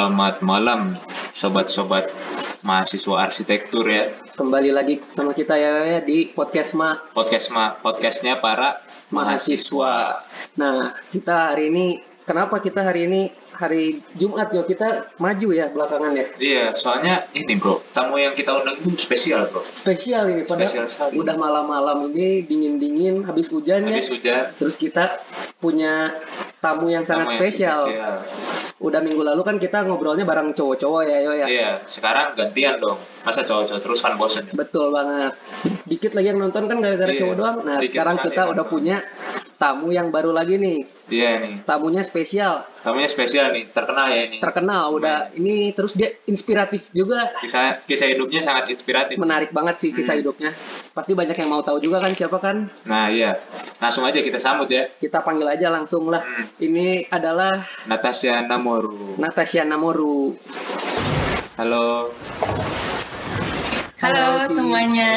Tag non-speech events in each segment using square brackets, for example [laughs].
Selamat malam sobat-sobat mahasiswa arsitektur ya. Kembali lagi sama kita ya, ya di podcast Ma Podcast ma podcastnya para Mahasiswa. Nah, kita hari ini kenapa kita hari ini hari Jumat yo kita maju ya belakangan ya. Iya, soalnya ini bro, tamu yang kita undang itu spesial bro. Spesial ini Spesial padahal sekali. udah malam-malam ini dingin-dingin habis hujan ya. Habis hujan, Terus kita punya tamu yang sangat tamu yang spesial. Udah minggu lalu kan kita ngobrolnya bareng cowok-cowok ya yo ya. Iya, sekarang gantian dong. Masa cowok-cowok terus kan bosen ya? Betul banget. Dikit lagi yang nonton kan gara-gara Iya, cowok doang. Nah, sekarang kita udah nonton. punya tamu yang baru lagi nih. Iya nih, Tamunya spesial, tamunya spesial nih, terkenal ya ini. terkenal udah ini terus dia inspiratif juga. Kisah kisah hidupnya sangat inspiratif. Menarik banget sih kisah Hmm. hidupnya. Pasti banyak yang mau tahu juga kan siapa kan? Nah iya, langsung aja kita sambut ya. Kita panggil aja langsung lah. Hmm. Ini adalah Natasha Namoru. Natasha Namoru. Halo. Halo Halo, semuanya.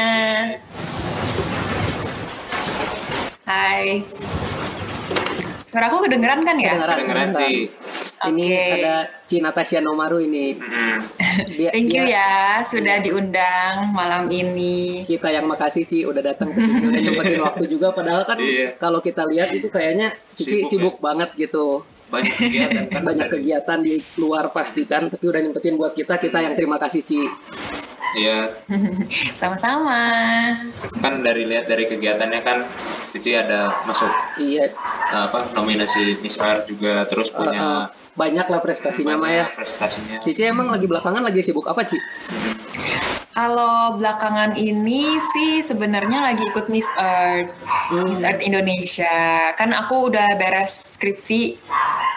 Hai. Suara aku kedengeran kan ya? Kedengeran. Kedengeran sih. Ini ada Ci Natasha Nomaru ini. Dia, Thank you dia- ya sudah diundang malam ini. kita yang makasih Ci udah datang ke sini udah nyempetin [laughs] waktu juga padahal kan Iya. kalau kita lihat itu kayaknya Cici Sibuk sibuk, ya. banget gitu Banyak kegiatan kan. [laughs] banyak kegiatan di luar pasti kan tapi udah nyempetin buat kita kita yang terima kasih Ci Iya, [laughs] Sama-sama. kan dari lihat dari kegiatannya kan Cici ada masuk iya apa nominasi Miss Earth juga terus eh, punya eh, banyak lah prestasinya ya banyak prestasinya. Cici emang lagi belakangan lagi sibuk apa Ci? Kalau belakangan ini sih sebenarnya lagi ikut Miss Earth, Hmm. Miss Earth Indonesia. Kan aku udah beres skripsi,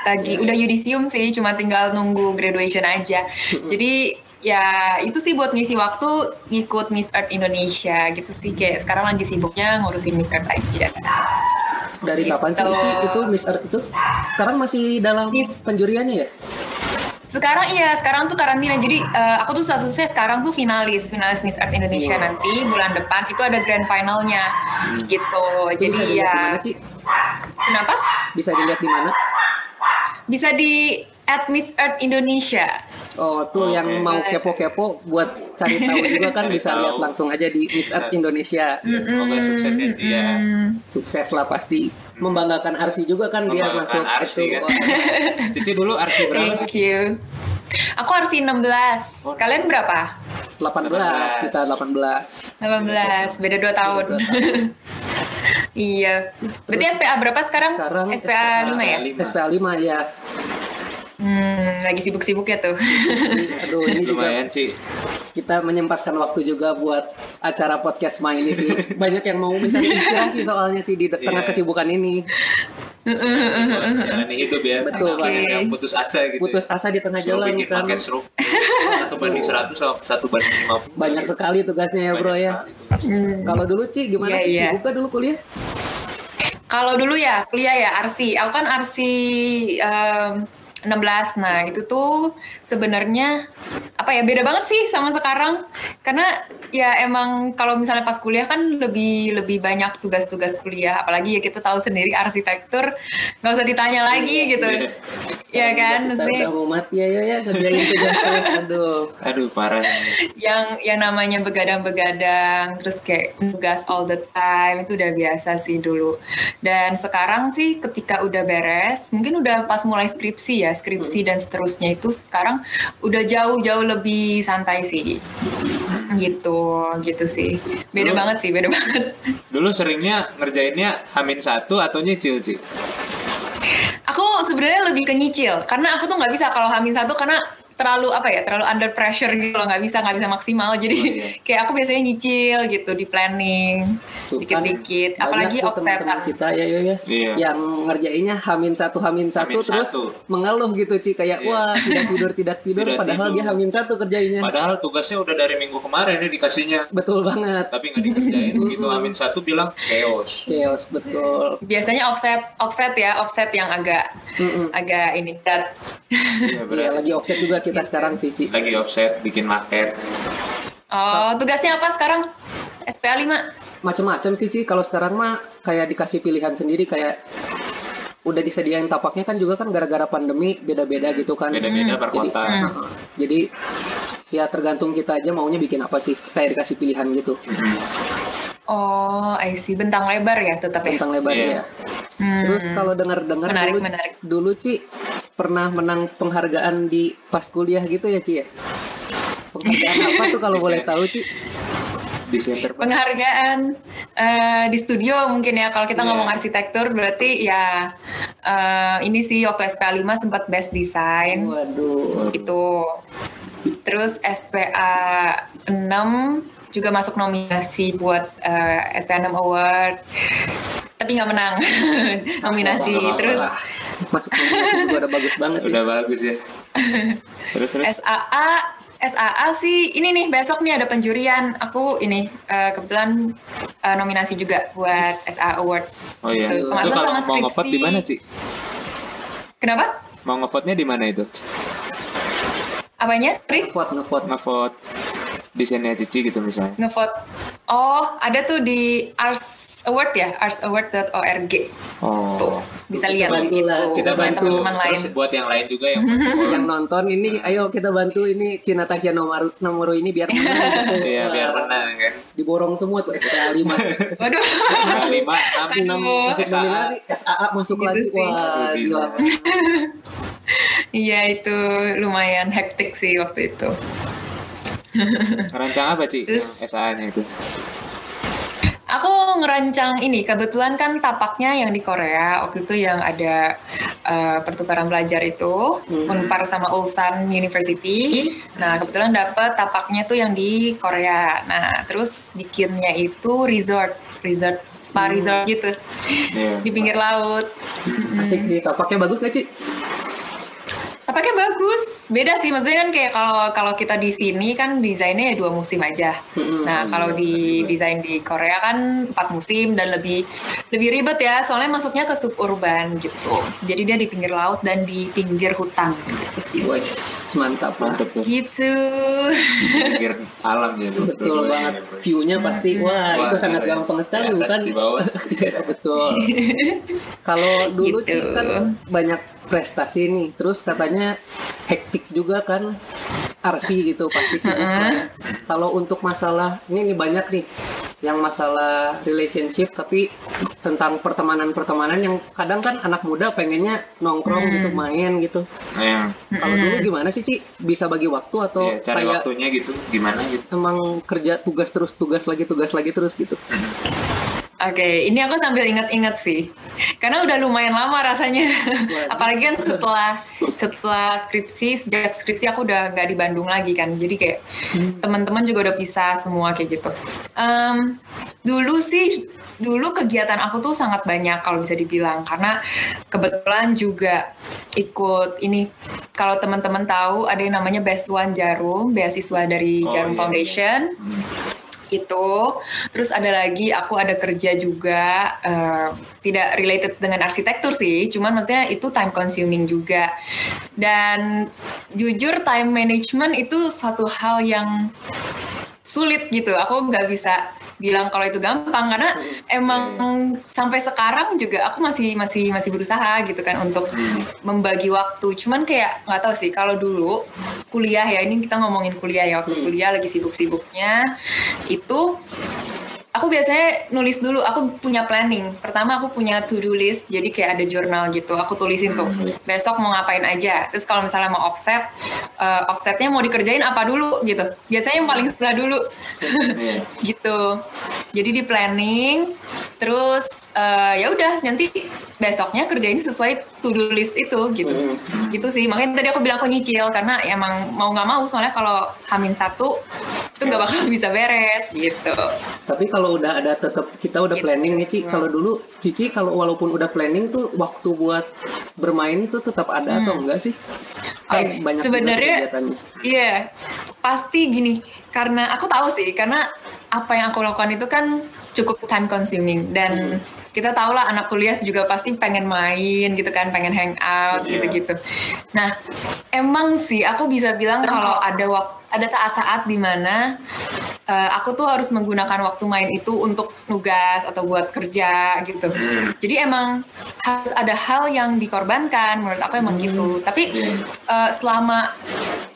lagi udah yudisium sih, cuma tinggal nunggu graduation aja. Jadi ya itu sih buat ngisi waktu ngikut Miss Earth Indonesia gitu sih. Kayak sekarang lagi sibuknya ngurusin Miss Earth aja. Dari kapan sih Gitu. Itu Miss Earth itu? Sekarang masih dalam Miss- penjuriannya ya? Sekarang iya, sekarang tuh karantina. Jadi eh, aku tuh statusnya sekarang tuh finalis, finalis Miss Earth Indonesia Wow. nanti bulan depan itu ada grand finalnya gitu. Itu bisa Jadi di ya mana Ci? kenapa? Bisa dilihat di mana? Bisa di at Miss Earth Indonesia. Oh, tuh Oke. yang mau kepo-kepo buat cari tahu [laughs] juga kan bisa tahu. lihat langsung aja di Miss Earth Indonesia. Ya, semoga sukses ya Ci ya. Sukses lah pasti. Membanggakan Arsi juga kan dia masuk Arsi itu. kan. [laughs] Cici dulu arsi berapa Thank you. Aku RC 16. Kalian berapa? 18, kita 18. 18. Beda 2 tahun. Beda dua tahun. [laughs] iya. Berarti SPA berapa sekarang? Sekarang SPA 5 ya? SPA 5 ya. Hmm, lagi sibuk-sibuk ya tuh. Aduh, ini juga Lumayan Ci. kita menyempatkan waktu juga buat acara podcast main ini sih. Banyak yang mau mencari inspirasi soalnya sih di tengah Iya. kesibukan ini. Jalani hidup ya. Betul, Banyak Oke. yang putus asa gitu. Putus asa di tengah Suruh jalan bikin kan. seru. Satu banding 100 atau satu banding 50. Banyak sekali tugasnya ya, Bro ya. Hmm. Kalau dulu Ci gimana Iya, Ci? iya. Sibuk dulu kuliah? Kalau dulu ya kuliah ya RC, aku kan RC em, 16. Nah, itu tuh sebenarnya apa ya beda banget sih sama sekarang. Karena ya emang kalau misalnya pas kuliah kan lebih lebih banyak tugas-tugas kuliah, apalagi ya kita tahu sendiri arsitektur nggak usah ditanya lagi gitu. Iya. Ya kan, Kita mesti udah mau mati ya, ya, ya. Kerjain tugas terus. Aduh. Aduh parah. yang yang namanya begadang-begadang terus kayak tugas all the time itu udah biasa sih dulu dan sekarang sih ketika udah beres mungkin udah pas mulai skripsi ya skripsi dan seterusnya itu sekarang udah jauh-jauh lebih santai sih. Gitu gitu sih. Beda Dulu- banget sih beda [laughs] banget. Dulu seringnya ngerjainnya Hamin satu atau nyicil Ci? aku sebenarnya lebih ke nyicil karena aku tuh nggak bisa kalau hamil satu karena terlalu apa ya terlalu under pressure gitu loh nggak bisa nggak bisa maksimal jadi Oh, iya. kayak aku biasanya nyicil gitu di planning kan, dikit-dikit banyak apalagi offsetan teman-teman kita ya, ya, ya. Iya. Yang ngerjainnya hamin satu, hamin satu, Hamin terus satu. mengeluh gitu Ci. Kayak, Iya. wah tidak tidur, tidak tidur. Tidak padahal tidur. dia hamin satu kerjainnya. Padahal tugasnya udah dari minggu kemarin nih dikasihnya. Betul banget. Tapi nggak dikerjain. [laughs] Begitu Amin satu bilang chaos. Chaos, betul. biasanya offset offset ya offset yang agak Mm-mm. agak ini berat Iya Iya, berat. lagi offset juga kita sekarang sih, Ci. Lagi offset, bikin market. oh tugasnya apa sekarang SPA 5 Macem-macem sih, Ci. Kalau sekarang mah kayak dikasih pilihan sendiri kayak udah disediain tapaknya kan juga kan gara-gara pandemi beda-beda gitu kan. Beda-beda per Jadi, kota. Hmm. Jadi ya tergantung kita aja maunya bikin apa sih kayak dikasih pilihan gitu Hmm. Oh, I see. Bentang lebar ya tetap ya. tentang lebarnya Iya. ya. Hmm. Terus kalau dengar-dengar Menarik, dulu, menarik. dulu Ci pernah menang penghargaan di pas kuliah gitu ya Ci ya? Penghargaan apa tuh kalau boleh tahu Ci? Penghargaan eh, di studio mungkin ya kalau kita Iya. ngomong arsitektur berarti ya eh, ini sih waktu SPA 5 sempat best design Waduh. itu terus SPA 6 juga masuk nominasi buat eh, SPA 6 award tapi nggak menang [laughs] nominasi terus Masuk juga udah bagus banget ya. Udah bagus ya. [laughs] Terus terus. SAA SAA sih ini nih besok nih ada penjurian aku ini eh, kebetulan eh, nominasi juga buat SAA award Oh iya. Itu kemarin mau ngevote di mana sih? kenapa Mau ngevote-nya di mana itu? apanya Pri? Ngevote, ngevote. Ngevote desainnya Cici gitu misalnya. ngevote oh ada tuh di Ars Award ya arsaward.org Oh. tuh bisa lihat di Bantu situ lah, kita bantu. teman-teman lain buat yang lain juga yang [laughs] Yang nonton ini, ayo kita bantu ini Cina Tasya nomor nomor ini biar [laughs] menang. gitu. Iya biar menang kan. Diborong semua tuh SPA 5 waduh lima enam enam Aduh. masuk SAA. nominasi SAA masuk Gitu lagi sih. wah Gila. [laughs] iya itu lumayan hektik sih waktu itu Rancang apa Ci? Terus- Yang SA-nya itu. Aku ngerancang ini, kebetulan kan tapaknya yang di Korea, waktu itu yang ada eh, pertukaran belajar itu, Hmm. Unpar sama Ulsan University. Nah, kebetulan dapet tapaknya tuh yang di Korea. Nah, terus bikinnya itu resort, resort, spa Hmm. resort gitu, Iya. di pinggir laut. asik nih tapaknya bagus gak Ci? Tapaknya bagus, beda sih. Maksudnya kan kayak kalau kalau kita di sini kan desainnya ya dua musim aja. Nah, kalau di desain di Korea kan empat musim dan lebih lebih ribet ya, soalnya masuknya ke suburban gitu. Jadi dia di pinggir laut dan di pinggir hutan gitu sih. Wes, mantap lah. Mantep tuh. Gitu. Pinggir alam ya. Betul Dua-duanya banget. ya, bro. View-nya pasti wah, Wah, itu sangat keren. gampang sekali bukan? Di bawah. [laughs] Betul. Kalau dulu Gitu. Kan banyak prestasi nih, terus katanya hektik juga kan arsi gitu pasti sih. Kalau untuk masalah ini nih banyak nih yang masalah relationship tapi tentang pertemanan-pertemanan yang kadang kan anak muda pengennya nongkrong gitu main gitu. Yang Kalau dulu gimana sih Ci? Bisa bagi waktu atau ya, cari kayak waktunya gitu gimana gitu. emang kerja tugas terus tugas lagi tugas lagi terus gitu? Oke, ini aku sambil ingat-ingat sih, karena udah lumayan lama rasanya. Apalagi kan setelah setelah skripsi, sejak skripsi aku udah nggak di Bandung lagi kan, jadi kayak teman-teman juga udah pisah semua kayak gitu. Em, dulu sih, dulu kegiatan aku tuh sangat banyak kalau bisa dibilang, karena kebetulan juga ikut ini. Kalau teman-teman tahu ada yang namanya Besuan Jarum, beasiswa dari Oh, Jarum iya. Foundation Hmm. Itu. Terus ada lagi aku ada kerja juga eh, tidak related dengan arsitektur sih cuman maksudnya itu time consuming juga. Dan jujur time management itu satu hal yang sulit gitu aku nggak bisa bilang kalau itu gampang karena emang sampai sekarang juga aku masih masih masih berusaha gitu kan untuk membagi waktu. Cuman kayak nggak tahu sih kalau dulu kuliah ya ini kita ngomongin kuliah ya waktu Hmm. kuliah lagi sibuk-sibuknya itu aku biasanya nulis dulu aku punya planning. Pertama aku punya to do list jadi kayak ada jurnal gitu aku tulisin tuh. Besok mau ngapain aja. Terus kalau misalnya mau offset eh, offsetnya mau dikerjain apa dulu gitu. Biasanya yang paling susah dulu. Iya. [laughs] gitu. Jadi di planning terus eh, ya udah nanti besoknya kerjain sesuai to do list itu gitu Hmm. gitu sih makanya tadi aku bilang aku nyicil karena emang mau nggak mau soalnya kalau hamin satu itu nggak bakal [laughs] bisa beres gitu Tapi kalau udah ada tetap kita udah Gitu. planning nih Ci. Hmm. Kalau dulu Cici kalau walaupun udah planning tuh waktu buat bermain itu tetap ada atau enggak sih? Kan banyak sebenarnya-. Iya, pasti gini. Karena aku tahu sih, karena apa yang aku lakukan itu kan cukup time consuming dan kita tahu lah anak kuliah juga pasti pengen main gitu kan, pengen hang out Iya. gitu-gitu. Nah, emang sih aku bisa bilang kalau ada wak- ada saat-saat di mana uh, aku tuh harus menggunakan waktu main itu untuk nugas atau buat kerja gitu. Hmm. Jadi emang harus ada hal yang dikorbankan menurut aku emang gitu. Tapi uh, selama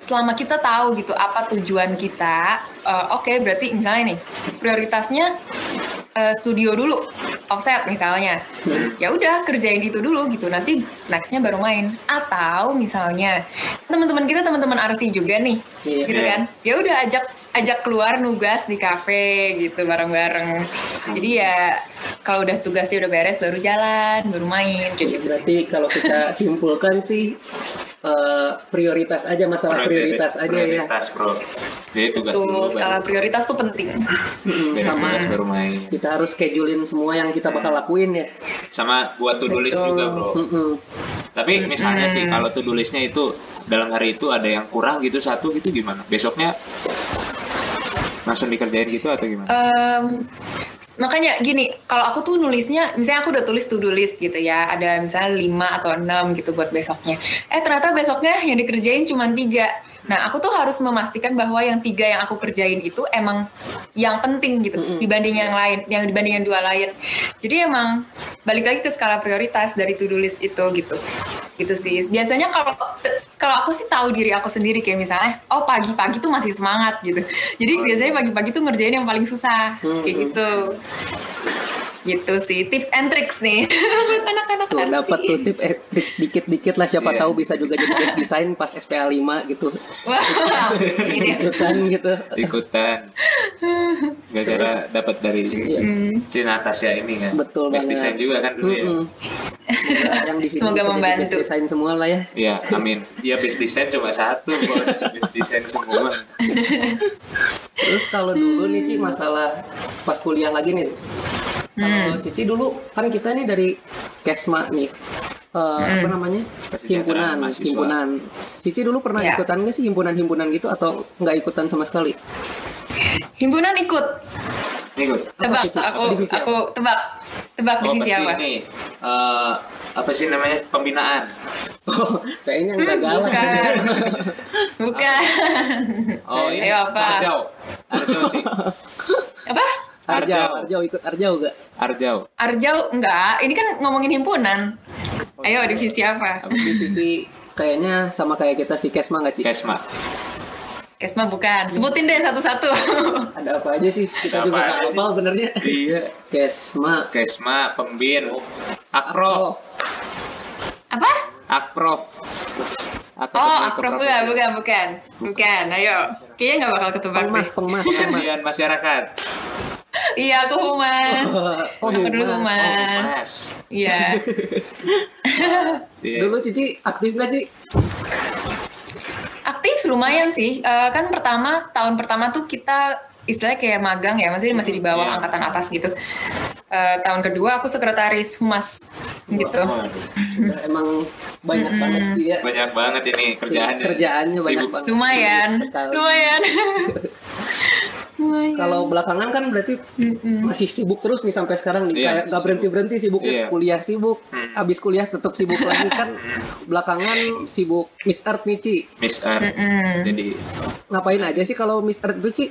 selama kita tahu gitu apa tujuan kita, uh, oke berarti misalnya nih prioritasnya uh, studio dulu offset misalnya ya udah kerjain itu dulu gitu nanti nextnya baru main atau misalnya teman-teman kita teman-teman RC juga nih Iya. gitu kan ya udah ajak ajak keluar nugas di kafe gitu bareng-bareng jadi ya kalau udah tugasnya udah beres baru jalan baru main kayak gitu sih. Berarti kalau kita [laughs] simpulkan sih eh, prioritas aja masalah prioritas, aja ya. prioritas, bro jadi tugas Tuh, dulu skala baru prioritas tuh penting. Mm, beres sama tugas baru main kita harus schedulein semua yang kita bakal lakuin ya. sama buat to do list Betul. juga bro. Tapi misalnya sih kalau to do listnya itu dalam hari itu ada yang kurang gitu satu gitu gimana besoknya langsung dikerjain gitu atau gimana Em, makanya gini, kalau aku tuh nulisnya, misalnya aku udah tulis to do list gitu ya, ada misalnya 5 atau 6 gitu buat besoknya. Eh ternyata besoknya yang dikerjain cuma tiga. Nah aku tuh harus memastikan bahwa yang tiga yang aku kerjain itu emang yang penting gitu Mm-mm. dibanding yang lain, yang dibanding yang dua lain. Jadi emang balik lagi ke skala prioritas dari to do list itu gitu, gitu sih. Biasanya kalau kalau aku sih tahu diri aku sendiri kayak misalnya, oh pagi-pagi tuh masih semangat gitu. Jadi biasanya pagi-pagi tuh ngerjain yang paling susah kayak Hmm. gitu. Gitu sih, tips and tricks nih [laughs] buat anak-anak Tuh dapat tuh tip eh, trik dikit-dikit lah siapa Iya. tahu bisa juga jadi [laughs] web design pas SPA 5 gitu. Wow, ini. Ikutan gitu. ikutan gara-gara dapat dari Iya. Hmm, Cina Tasya ini kan Betul best banget. design juga kan dulu ya Mm-mm. Semoga [laughs] yang di sini Semoga membantu. best design semua lah ya. Iya, amin. Iya, best design cuma satu, bos. Best design semua. Terus kalau dulu nih Ci masalah pas kuliah lagi nih. Kalau Hmm. Cici dulu kan kita nih dari Kesma nih. Eh, apa namanya himpunan himpunan Cici dulu pernah Ya. ikutan nggak sih himpunan-himpunan gitu atau nggak ikutan sama sekali Himpunan ikut. Apa Tebak, Ci? aku Divisi apa? aku tebak. Tebak Oh, divisi pasti apa? ini. eh, apa sih namanya? Pembinaan. oh kayaknya nggak Hmm, galak bukan. [laughs] Bukan. Oh, ini Ayo, apa? Arjau. Arjau sih. apa? Arjau Arjau. Ikut Arjau gak Arjau. Arjau enggak, ini kan ngomongin himpunan. Ayo divisi apa? [laughs] divisi kayaknya sama kayak kita si Kesma nggak Ci Kesma. Kesma bukan. Sebutin deh satu-satu. [laughs] ada apa aja sih kita Ada juga apa nggak aja sih? hafal benernya Iya. Kesma Kesma, Pembin, Akprof, apa? Akprof. Atau Oh, keprof- bukan, bukan, bukan. Bukan, ayo. Kayaknya nggak bakal ketebak pengmas deh. pengmas pengmas Pengabdian masyarakat. Iya, aku humas. oh, aku dulu humas. humas. Mas. Iya. Iya. [laughs] dulu Cici aktif nggak Ci Aktif lumayan sih. Eh, kan pertama tahun pertama tuh kita istilahnya kayak magang ya, maksudnya masih di bawah Iya. angkatan atas gitu. Eh, tahun kedua aku sekretaris humas gitu. Waduh, emang banyak banget sih ya Banyak banget ini kerjaannya. kerjaannya banyak Sibuk. banget Lumayan, Sibuk lumayan. [laughs] lumayan. kalau belakangan kan berarti Mm-mm. masih sibuk terus nih sampai sekarang nih Iya, kayak nggak berhenti berhenti sibuk Iya. kuliah sibuk Hmm. abis kuliah tetap sibuk lagi kan belakangan sibuk Miss Earth nih Ci Miss Art. Mm-mm. Jadi ngapain aja sih kalau Miss Earth itu Ci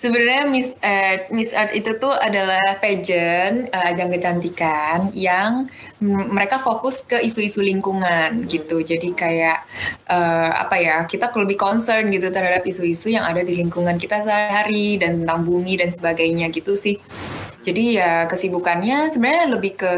Sebenarnya Miss Art, Miss Art itu tuh adalah pageant eh, ajang kecantikan yang mereka fokus ke isu-isu lingkungan gitu. Jadi kayak eh, apa ya kita lebih concern gitu terhadap isu-isu yang ada di lingkungan kita sehari-hari dan tentang bumi dan sebagainya gitu sih. Jadi ya kesibukannya sebenarnya lebih ke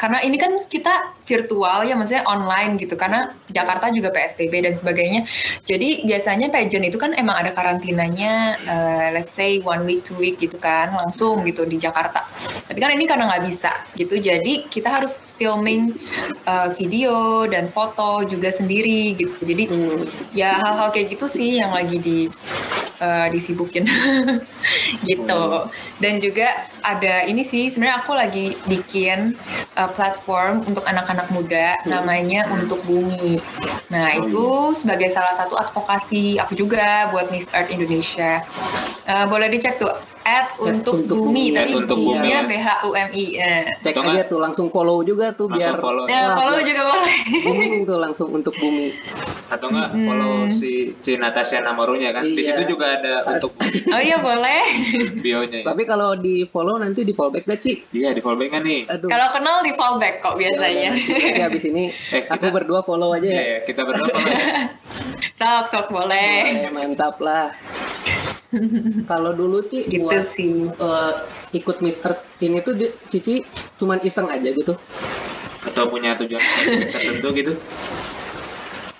karena ini kan kita virtual ya maksudnya online gitu karena Jakarta juga PSBB dan sebagainya. Jadi biasanya pageant itu kan emang ada karantinanya eh, let's say one week two week gitu kan langsung gitu di Jakarta. Tapi kan ini karena nggak bisa gitu jadi kita harus filming eh, video dan foto juga sendiri gitu. Jadi Hmm. ya hal-hal kayak gitu sih yang lagi di eh, disibukin [laughs] gitu dan juga ada ini sih sebenarnya aku lagi bikin eh, platform untuk anak-anak muda namanya untuk bumi. Nah itu sebagai salah satu advokasi aku juga buat Miss Earth Indonesia. Eh, boleh dicek tuh at untuk, untuk bumi, bumi. tapi untuk bumi bumi, ya. B H U M I. Eh. Cek Atau aja tuh langsung follow juga tuh Langsung biar follow. Ya, Wah, follow juga boleh. booming tuh langsung untuk bumi. atau enggak follow si si Natasha Namarunya kan di Iya. situ juga ada untuk [laughs] Oh iya boleh. bionya ya. Tapi kalau di follow nanti di fallback gak Ci? iya di fallback kan nih Aduh. Kalau kenal di fallback kok biasanya. Jadi habis ini [laughs] Eh, aku kita- berdua follow aja Iya, ya. ya, kita berdua follow ya. [laughs] sok sok boleh. Eh, mantap lah. Kalau dulu Ci Gitu buat sih. eh, ikut Miss Earth ini tuh Cici cuman iseng aja gitu. atau punya tujuan tertentu gitu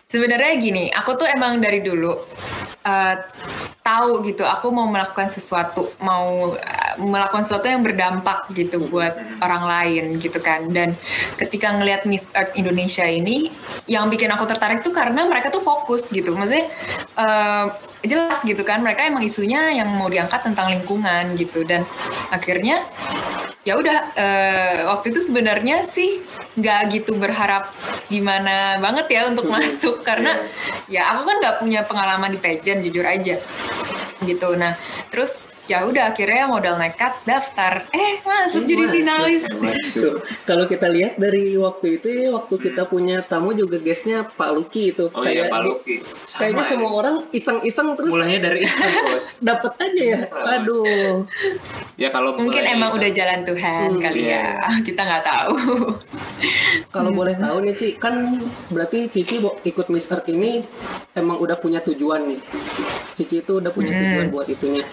Sebenarnya gini, aku tuh emang dari dulu eh, tahu gitu, aku mau melakukan sesuatu, mau melakukan sesuatu yang berdampak gitu buat orang lain gitu kan. Dan ketika ngelihat Miss Earth Indonesia ini, yang bikin aku tertarik tuh karena mereka tuh fokus gitu, maksudnya eh, jelas gitu kan, mereka emang isunya yang mau diangkat tentang lingkungan gitu. Dan akhirnya ya udah eh, waktu itu sebenarnya sih nggak gitu berharap gimana banget ya untuk masuk. Karena ya aku kan nggak punya pengalaman di pageant jujur aja gitu. Nah terus ya udah akhirnya modal nekat daftar eh masuk Eh, jadi masuk. finalis kalau kita lihat dari waktu itu ya waktu kita punya tamu juga guestnya Pak Luki itu oh iya Pak di- Luki Sama kayaknya ya. semua orang iseng-iseng terus mulainya dari bos [laughs] dapat aja ya. Aduh. ya kalau mungkin emang iseng- udah jalan Tuhan Hmm, kali iya. ya [laughs] kita nggak tahu Kalau boleh tahu nih Ci, kan berarti Cici ikut Miss Earth ini emang udah punya tujuan nih. Cici itu udah punya Hmm. tujuan buat itunya.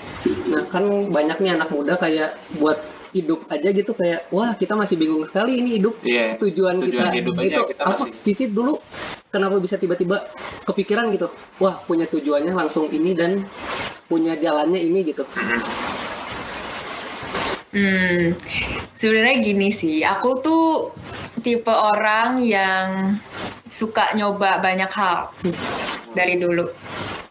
Nah kan banyak nih anak muda kayak buat hidup aja gitu kayak wah kita masih bingung sekali ini hidup Iya, tujuan, tujuan kita hidup aja itu kita apa? masih- Cici dulu kenapa bisa tiba-tiba kepikiran gitu wah punya tujuannya langsung ini dan punya jalannya ini gitu Hmm, sebenarnya gini sih, aku tuh tipe orang yang suka nyoba banyak hal dari dulu.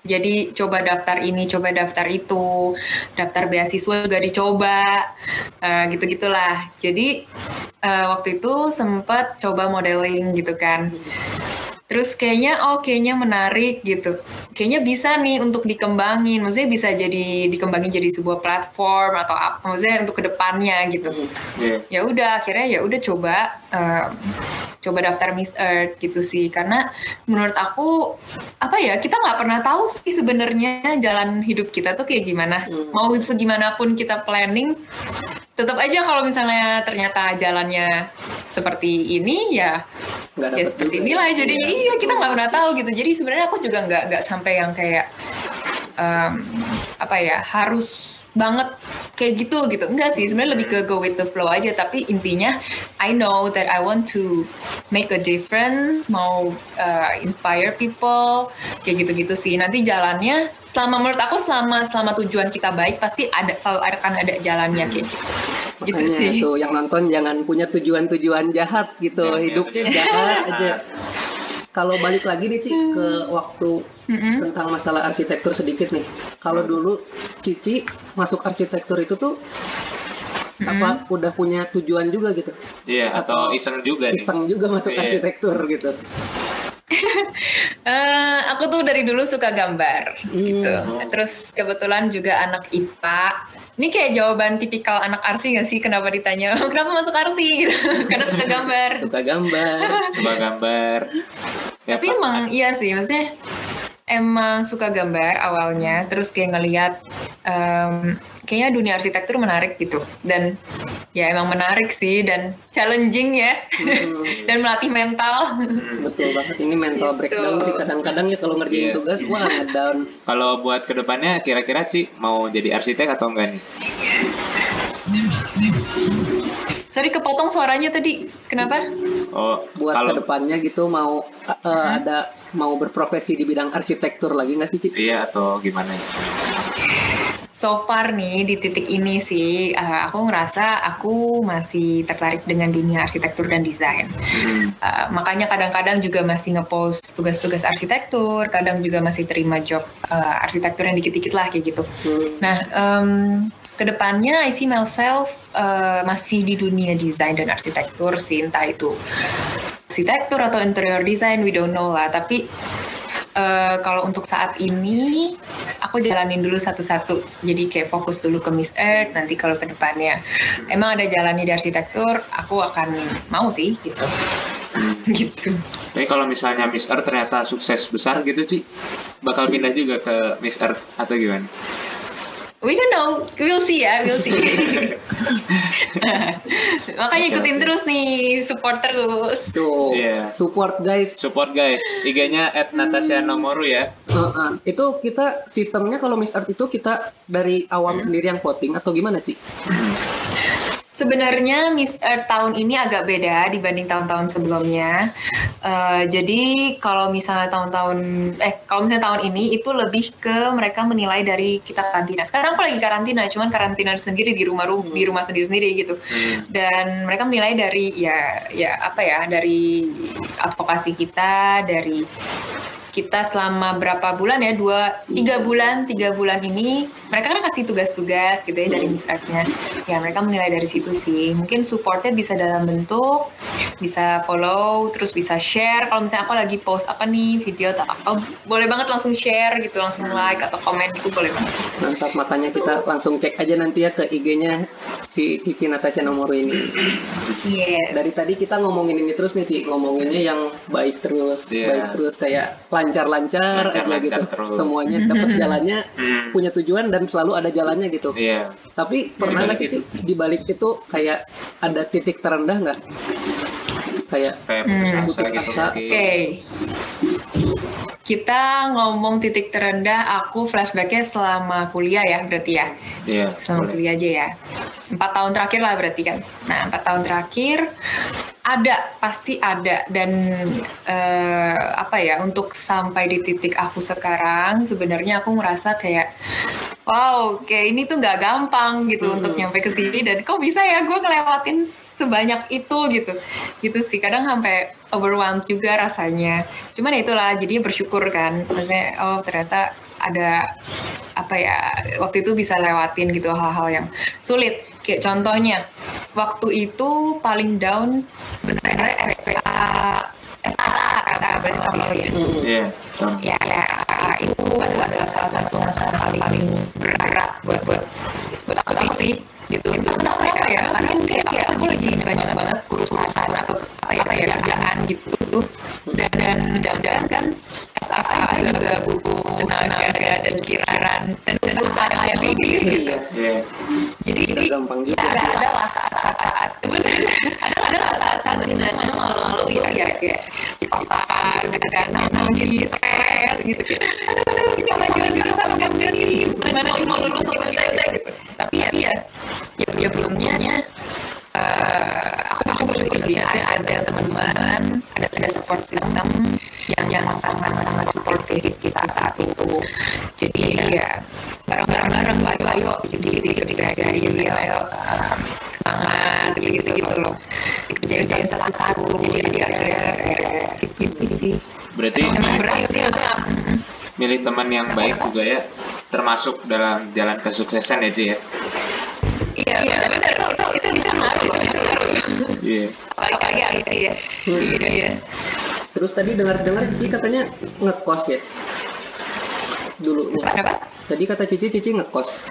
Jadi coba daftar ini, coba daftar itu, daftar beasiswa juga dicoba, eh, gitu-gitulah. Jadi eh, waktu itu sempat coba modeling gitu kan. Terus kayaknya oh kayaknya menarik gitu. Kayaknya bisa nih untuk dikembangin. Maksudnya bisa jadi dikembangin jadi sebuah platform atau apa maksudnya untuk ke depannya gitu. Iya. Ya udah akhirnya ya udah coba em, coba daftar Miss Earth gitu sih karena menurut aku apa ya kita nggak pernah tahu sih sebenarnya jalan hidup kita tuh kayak gimana. Mau segimanapun kita planning tetap aja kalau misalnya ternyata jalannya seperti ini ya nggak ya seperti juga. inilah jadi Iya. iya kita nggak pernah tahu gitu jadi sebenarnya aku juga nggak nggak sampai yang kayak em, apa ya harus banget kayak gitu gitu. Enggak sih sebenarnya lebih ke go with the flow aja. Tapi intinya I know that I want to make a difference mau uh, inspire people kayak gitu-gitu sih. Nanti jalannya selama menurut aku selama selama tujuan kita baik pasti ada selalu akan ada jalannya kayak gitu. Gitu Makanya sih. tuh yang nonton jangan punya tujuan-tujuan jahat gitu Iya, iya, hidupnya jahat aja [laughs] kalau balik lagi nih Ci ke waktu Mm-mm. tentang masalah arsitektur sedikit nih kalau dulu Cici masuk arsitektur itu tuh apa udah punya tujuan juga gitu Iya, atau Atau iseng juga nih. iseng juga masuk Iya. arsitektur gitu [laughs] Eh, aku tuh dari dulu suka gambar gitu. Hmm. Terus kebetulan juga anak IPA. Ini kayak jawaban tipikal anak arsi nggak sih? Kenapa ditanya [laughs] kenapa masuk arsi? Gitu. [laughs] Karena suka gambar. suka gambar Sebuah gambar. Ya, Tapi Pak. emang iya sih, maksudnya emang suka gambar awalnya. Terus kayak ngelihat em, kayaknya dunia arsitektur menarik gitu. Dan ya emang menarik sih dan challenging ya. Hmm, [laughs] dan melatih mental. betul banget ini mental Gitu. breakdown sih kadang-kadang ya kalau ngerjain Iya. tugas wah ngedown Kalau buat ke depannya kira-kira Ci mau jadi arsitek atau enggak nih? Sorry kepotong suaranya tadi. Kenapa? Oh, buat kalau ke depannya gitu mau uh, uh, ada mau berprofesi di bidang arsitektur lagi nggak sih Ci? iya atau gimana ya? So far nih di titik ini sih uh, aku ngerasa aku masih tertarik dengan dunia arsitektur dan desain. Hmm. Uh, makanya kadang-kadang juga masih ngepost tugas-tugas arsitektur, kadang juga masih terima job uh, arsitektur yang dikit-dikit lah kayak gitu. Hmm. Nah, um, ke depannya I see myself uh, masih di dunia desain dan arsitektur sih, entah itu arsitektur atau interior design, we don't know lah. Tapi uh, kalau untuk saat ini, aku jalanin dulu satu-satu jadi kayak fokus dulu ke Miss Earth nanti kalau ke depannya emang ada jalannya di arsitektur aku akan mau sih gitu [laughs] gitu Tapi kalau misalnya Miss Earth ternyata sukses besar gitu Ci, bakal pindah juga ke Miss Earth atau gimana? We don't know, we'll see ya, we'll see. [laughs] Makanya ikutin terus nih, support terus. Tuh, Iya. support guys. Support guys, IG-nya at Natasha Nomoru ya. Heeh. Itu kita sistemnya kalau Miss Earth itu kita dari awam sendiri yang voting atau gimana Ci? Sebenarnya Miss Earth tahun ini agak beda dibanding tahun-tahun sebelumnya. Eh, jadi kalau misalnya tahun-tahun, eh kalau misalnya tahun ini itu lebih ke mereka menilai dari kita karantina. Sekarang aku lagi karantina, cuman karantina sendiri di rumah ru- di rumah sendiri-sendiri gitu. Dan mereka menilai dari ya ya apa ya dari advokasi kita, dari kita selama berapa bulan ya? Dua tiga bulan tiga bulan ini mereka kan kasih tugas-tugas gitu ya dari Miss Earth-nya ya mereka menilai dari situ sih. Mungkin supportnya bisa dalam bentuk bisa follow terus bisa share. Kalau misalnya aku lagi post apa nih video atau apa boleh banget langsung share gitu langsung like atau komen gitu boleh banget. Mantap, makanya kita langsung cek aja nanti ya ke IG-nya si Cici Natasha Nomoru ini. yes. Dari tadi kita ngomongin ini terus nih Ci, ngomonginnya yang baik terus, Iya. baik terus kayak lancar-lancar aja gitu. terus. Semuanya dapat jalannya, Hmm. punya tujuan dan selalu ada jalannya gitu. Iya. Tapi pernah nggak sih Ci, di balik itu kayak ada titik terendah nggak? Kayak Kayak putus Hmm. asa Putus gitu asa. mungkin. Oke. Kita ngomong titik terendah aku flashbacknya selama kuliah ya berarti ya. Iya. Selama boleh. kuliah aja ya. Empat tahun terakhir lah berarti kan. Nah empat tahun terakhir ada pasti ada dan eh, apa ya untuk sampai di titik aku sekarang sebenarnya aku ngerasa kayak wow kayak ini tuh nggak gampang gitu Mhm. untuk nyampe ke sini dan kok bisa ya gue ngelewatin sebanyak itu gitu. Gitu sih kadang sampai overwhelmed juga rasanya. Cuman ya itulah jadi bersyukur kan. Maksudnya oh ternyata ada apa ya waktu itu bisa lewatin gitu hal-hal yang sulit. Kayak contohnya waktu itu paling down sebenarnya SPA SAA SAA berarti ya. Iya. Ya, ya SAA itu adalah salah satu masalah paling berat buat buat buat aku sih gitu itu kenapa ya karena kayak kayak aku lagi banyak banget urusan atau apa ya kerjaan gitu tuh dan dan sedangkan kan SAA juga butuh tenaga dan pikiran dan usaha yang lebih gitu iya, Iya. jadi jadi gampang ya ada lah saat-saat bener ada ada saat-saat di mana malu-malu ya ya kayak dipaksakan gitu kan nangis stres gitu kan aduh aduh gimana gimana gimana sama kamu sih gimana mau lulus sama kita gitu tapi ya ya ya, ya belumnya eh, aku aku bersyukur ya ada teman-teman ada ada support system yang yang sangat sangat supportive kita saat itu jadi ya bareng-bareng bareng ayo ayo aja ayo ayo ayo um, semangat gitu gitu loh satu-satu jadi jadi akhirnya beres gitu sih Berarti milih teman yang baik juga ya termasuk dalam jalan kesuksesan ya Ci ya. iya iya benar itu itu itu itu ngaruh loh itu ngaruh Iya. apalagi Arisi ya iya iya Terus tadi dengar-dengar Cici katanya ngekos ya? Dulunya. kenapa Tadi kata Cici, Cici ngekos.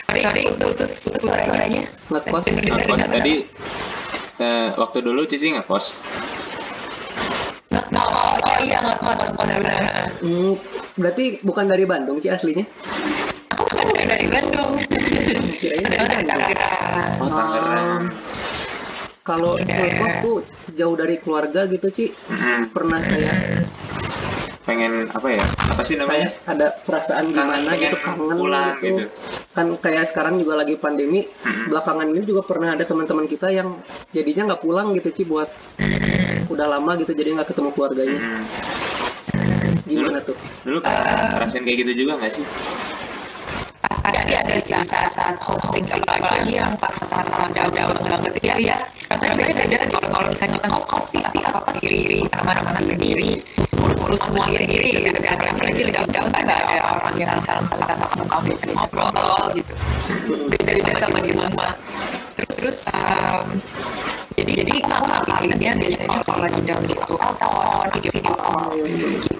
sorry sorry putus putus suaranya Ngekos. Ngekos tadi eh, waktu dulu Cici ngekos. Nggak oh, oh iya nggak nggak benar-benar Hmm, berarti bukan dari Bandung Ci aslinya? aku kan bukan dari Bandung Kirain dari. Tangerang Oh, Tangerang. Kalau Iya. ngekos tuh jauh dari keluarga gitu Ci. Mm, Pernah kayak pengen apa ya? Apa sih namanya? kayak ada perasaan gimana gitu kangen pulang gitu. gitu. Kan kayak sekarang juga lagi pandemi. Mm-mm. Belakangan ini juga pernah ada teman-teman kita yang jadinya nggak pulang gitu Ci buat udah lama gitu jadi nggak ketemu keluarganya. Mm. Gimana tuh? Dulu kan ngerasain kayak gitu juga nggak sih? pasti ada sih saat-saat sih apalagi yang pas sama-sama jauh-jauh banget ya ya rasanya beda gitu kalau misalnya kita ngekos pasti apa apa sendiri mana-mana sendiri urus semua sendiri gitu kan apalagi lagi jauh-jauh kan nggak ada orang yang langsung tatap muka gitu ngobrol gitu beda-beda sama di rumah terus terus um, jadi jadi aku nggak pilihnya biasanya kalau lagi down gitu telepon video video call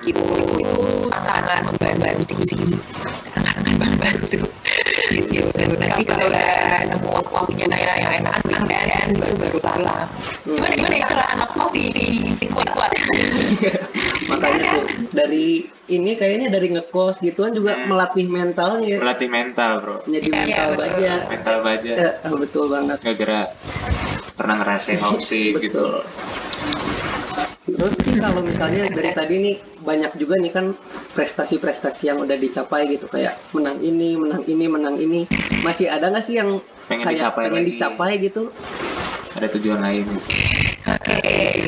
gitu itu sangat membantu sih sangat membantu gitu. Nanti kalau udah nemu waktunya yang yang enak kan baru baru pulang cuman gimana ya kalau anak masih si kuat kuat [laughs] makanya tuh dari ini kayaknya dari ngekos gituan juga Hmm. melatih mentalnya Melatih mental bro. jadi Iya, mental baja Mental baja. Eh, eh, betul banget. Gara-gara pernah ngerasain [laughs] homesick Betul. gitu. terus sih kalau misalnya dari tadi nih banyak juga nih kan prestasi-prestasi yang udah dicapai gitu kayak menang ini menang ini menang ini masih ada nggak sih yang Pengen kayak dicapai pengen lagi. dicapai gitu Ada tujuan lain. Oke,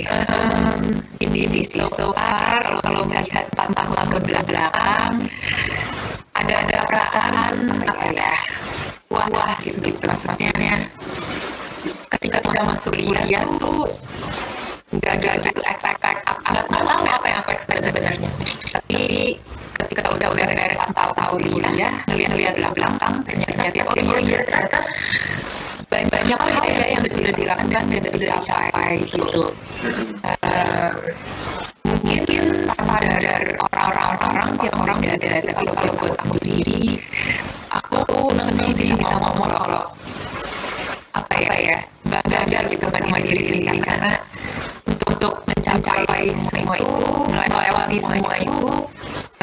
em, ini sih so far kalau melihat 4 tahun ke belakang ada ada perasaan apa ya puas gitu, gitu maksudnya ketika kita masuk kuliah tuh nggak nggak gitu expect nggak nggak tahu apa yang aku expect sebenarnya. Tapi ketika udah udah beres tahu-tahu kuliah ngeliat-ngeliat belakang ternyata oh iya iya. ternyata banyak banyak hal ya yang sudah dilakukan dan sudah dicapai gitu. Eh, mungkin sadar orang-orang tiap orang ada tapi kalau buat aku sendiri aku seneng sih bisa ngomong kalau apa ya, ya bangga gitu sama diri sendiri. Karena untuk untuk mencapai semua itu melewati semua itu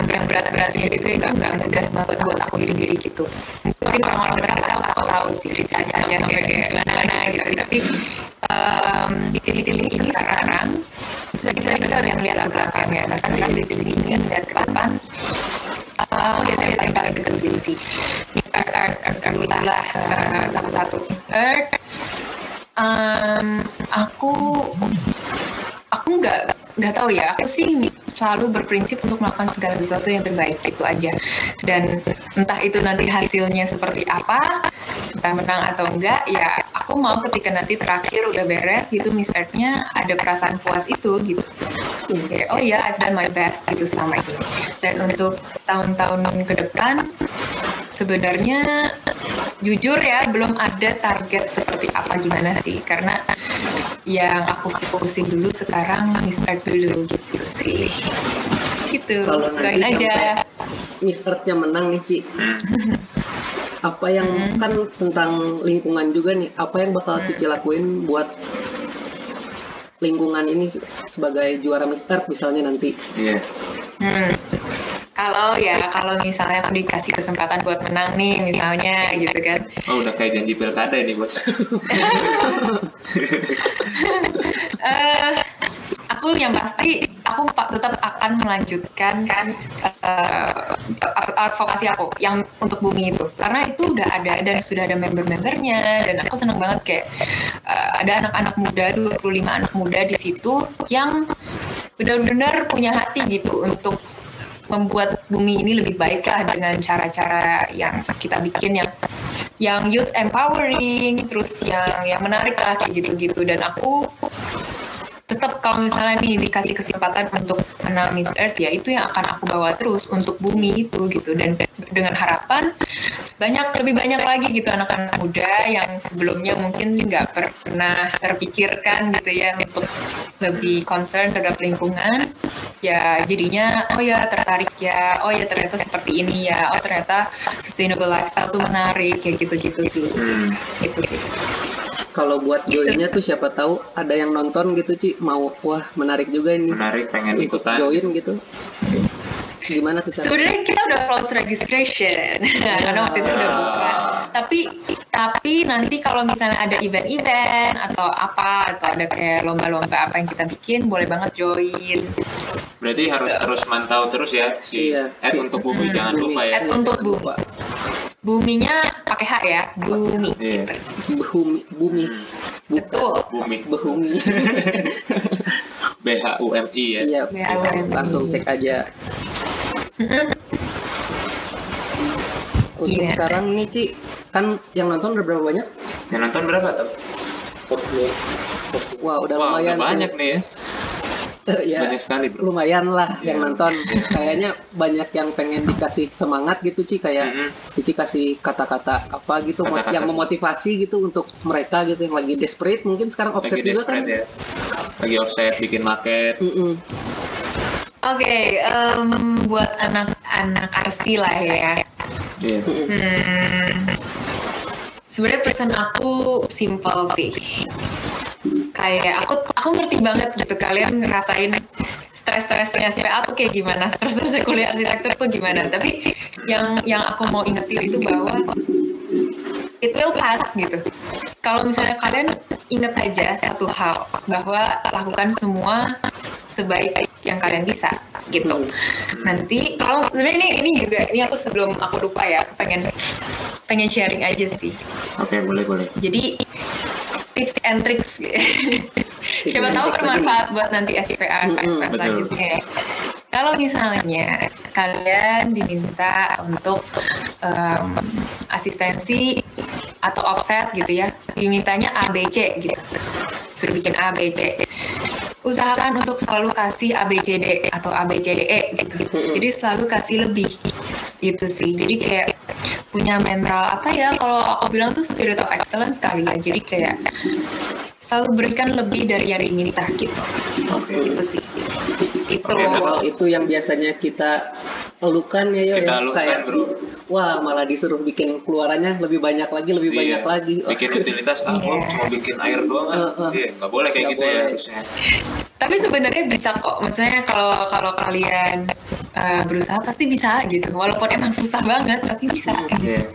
yang berat-beratnya itu ya nggak mudah banget buat aku sendiri gitu. Mungkin orang-orang berat tahu tahu tahu sih ceritanya kayak gimana gitu. Tapi em, di titik ini sekarang bisa kita udah melihat belakang ya sekarang di titik ini lihat ke depan udah tadi tadi paling dekat diskusi Uh, satu-satu um, aku aku nggak nggak tahu ya. Aku sih selalu berprinsip untuk melakukan segala sesuatu yang terbaik itu aja. Dan entah itu nanti hasilnya seperti apa entah menang atau enggak ya aku mau ketika nanti terakhir udah beres gitu Miss Earth-nya ada perasaan puas itu gitu. Kayak, oh ya I've done my best gitu selama ini. Dan untuk tahun-tahun ke depan sebenarnya jujur ya belum ada target seperti apa gimana sih. Karena yang aku fokusin dulu sekarang Miss Earth dulu gitu sih gitu Kalau nanti aja Miss Earth-nya menang nih Ci [laughs] apa yang Hmm. kan tentang lingkungan juga nih apa yang bakal Cici lakuin buat lingkungan ini sebagai juara Miss Earth misalnya nanti Iya. Hmm. Kalau ya, kalau misalnya aku dikasih kesempatan buat menang nih, misalnya gitu kan. Oh udah kayak janji pilkada ini bos. [laughs] eh aku yang pasti aku tetap akan melanjutkan kan eh, advokasi aku yang untuk bumi itu. Karena itu udah ada dan sudah ada member-membernya dan aku seneng banget kayak eh, ada anak-anak muda 25 anak muda di situ yang benar-benar punya hati gitu untuk membuat bumi ini lebih baik lah dengan cara-cara yang kita bikin yang yang youth empowering terus yang yang menarik lah kayak gitu-gitu. Dan aku tetap kalau misalnya nih dikasih kesempatan untuk menang Miss Earth ya itu yang akan aku bawa terus untuk bumi itu gitu. Dan dengan harapan banyak lebih banyak lagi gitu anak-anak muda yang sebelumnya mungkin nggak pernah terpikirkan gitu ya untuk lebih concern terhadap lingkungan. Ya jadinya oh ya tertarik ya. Oh ya ternyata seperti ini ya. Oh ternyata sustainable lifestyle tuh menarik kayak gitu-gitu sih. Hmm. itu sih kalau buat joinnya tuh siapa tahu ada yang nonton gitu Ci mau wah menarik juga ini Menarik pengen ikut ikutan. join gitu gimana tuh? Sebenarnya kita udah close registration [laughs] karena waktu itu udah buka. Tapi tapi nanti kalau misalnya ada event-event atau apa atau ada kayak lomba-lomba apa yang kita bikin boleh banget join. Berarti harus terus mantau terus ya si Iya, Ed si- untuk bumi Hmm, jangan Bumi. lupa ya. Ed untuk bumi. Buminya pakai H ya, bumi. Iya. Gitu. bumi bumi. Betul. Bumi. bumi [laughs] B H U M I ya. iya BHUMI. langsung cek aja untuk Iya. sekarang nih Ci kan yang nonton udah berapa banyak Yang nonton berapa tuh? wah udah Wah, lumayan udah banyak nih ya. Eh, ya, banyak sekali bro lumayan lah yang Iya. nonton. Kayaknya banyak yang pengen dikasih semangat gitu Ci kayak Mm-mm. Cici kasih kata-kata apa gitu mo- Kata-kata yang sih. memotivasi gitu untuk mereka gitu yang lagi desperate mungkin sekarang offset lagi juga kan. ya lagi offset bikin market Mm-mm. Oke, em, buat anak-anak arsi lah ya. Iya. Hmm, sebenarnya pesan aku simple sih. Kayak aku aku ngerti banget gitu kalian ngerasain stres-stresnya SPA tuh kayak gimana, stres-stresnya kuliah arsitektur tuh gimana. Tapi yang yang aku mau ingetin itu bahwa it will pass gitu. Kalau misalnya kalian inget aja satu hal bahwa lakukan semua sebaik yang kalian bisa gitu. Nanti kalau sebenarnya ini ini juga ini aku sebelum aku lupa ya aku pengen pengen sharing aja sih. oke boleh boleh Jadi tips and tricks siapa and tahu bermanfaat buat nanti SPA SPA Mm-mm, betul. selanjutnya. ya. Kalau misalnya kalian diminta untuk em, asistensi atau offset gitu ya, dimintanya ABC gitu, suruh bikin ABC. Usahakan untuk selalu kasih ABCD atau ABCDE gitu. Jadi selalu kasih lebih itu sih. Jadi kayak punya mental apa ya kalau aku bilang tuh spirit of excellence kali ya. Jadi kayak selalu berikan lebih dari yang diminta gitu. oke Itu sih. Itu. Oke, Kalau itu yang biasanya kita elukan ya, Yo, kita ya. kayak bro wah malah disuruh bikin keluarannya lebih banyak lagi, lebih Iya. banyak lagi. [laughs] bikin utilitas ah Iya. gua cuma bikin air doang kan Eh, eh. Iya, nggak boleh kayak Nggak gitu ya boleh. harusnya Tapi sebenarnya bisa kok. Maksudnya kalau kalau kalian uh, berusaha pasti bisa gitu. Walaupun emang susah banget tapi bisa. Iya.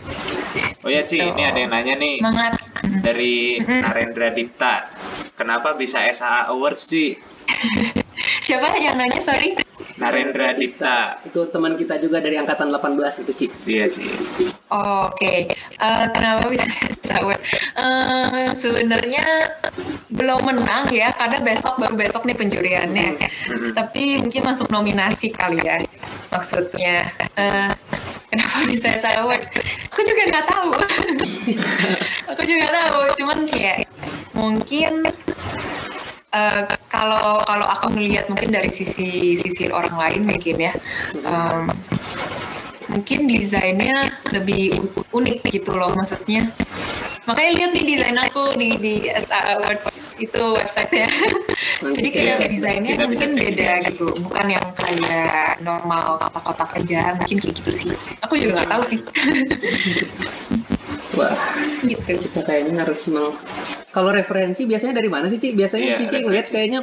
oh ya Ci ini ada yang nanya nih Semangat. dari Narendra Dipta kenapa bisa SAA Awards Ci [laughs] Siapa yang nanya? Sorry. Narendra Dipta Itu teman kita juga dari angkatan 18 itu, Ci. iya sih Oke, Eh, kenapa bisa [laughs] sahur? Eh, Sebenarnya belum menang ya, karena besok baru besok nih penjuriannya. Tapi mungkin masuk nominasi kali ya, maksudnya. Eh, kenapa [laughs] bisa sahur? Aku juga nggak tahu. [laughs] Aku juga nggak tahu, cuman kayak mungkin eh, kalau kalau aku ngelihat mungkin dari sisi sisi orang lain mungkin ya. em, mungkin desainnya lebih unik gitu loh maksudnya. Makanya lihat nih desain aku di di SA Awards itu websitenya. Nanti [laughs] jadi kayak kita- desainnya mungkin beda gitu bukan yang kayak normal kotak-kotak aja mungkin kayak gitu sih. Aku juga nggak tahu sih. Wah, [laughs] gitu. Kita kayaknya harus meng... Kalau referensi biasanya dari mana sih, Ci? Biasanya Iya, Cici ngeliat kayaknya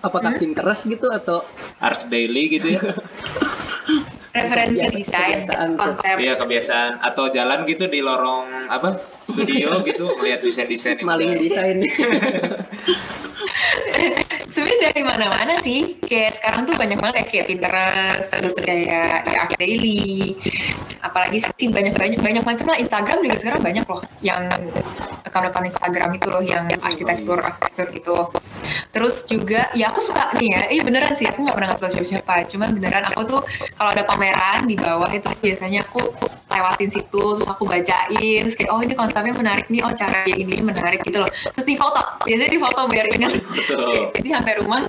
apakah Pinterest gitu atau Arts Daily gitu ya. [laughs] Referensi desain kebiasaan konsep. Iya kebiasaan. Atau jalan gitu di lorong apa studio [laughs] gitu melihat desain-desain maling desain? [laughs] sebenarnya dari mana-mana sih. Kayak sekarang tuh banyak banget ya kayak Pinterest terus kayak ya Art Daily. Apalagi sih banyak banyak banyak macam lah. Instagram juga sekarang banyak loh yang akun-akun Instagram itu loh yang arsitektur arsitektur gitu terus juga ya aku suka nih ya. Eh beneran sih aku nggak pernah ngasih tau siapa-siapa cuman beneran aku tuh kalau ada pameran di bawah itu biasanya aku lewatin situ terus aku bacain. Terus kayak oh ini konsepnya menarik nih oh cara dia ini menarik gitu loh. Terus di foto biasanya di foto biar ingat. Jadi sampai rumah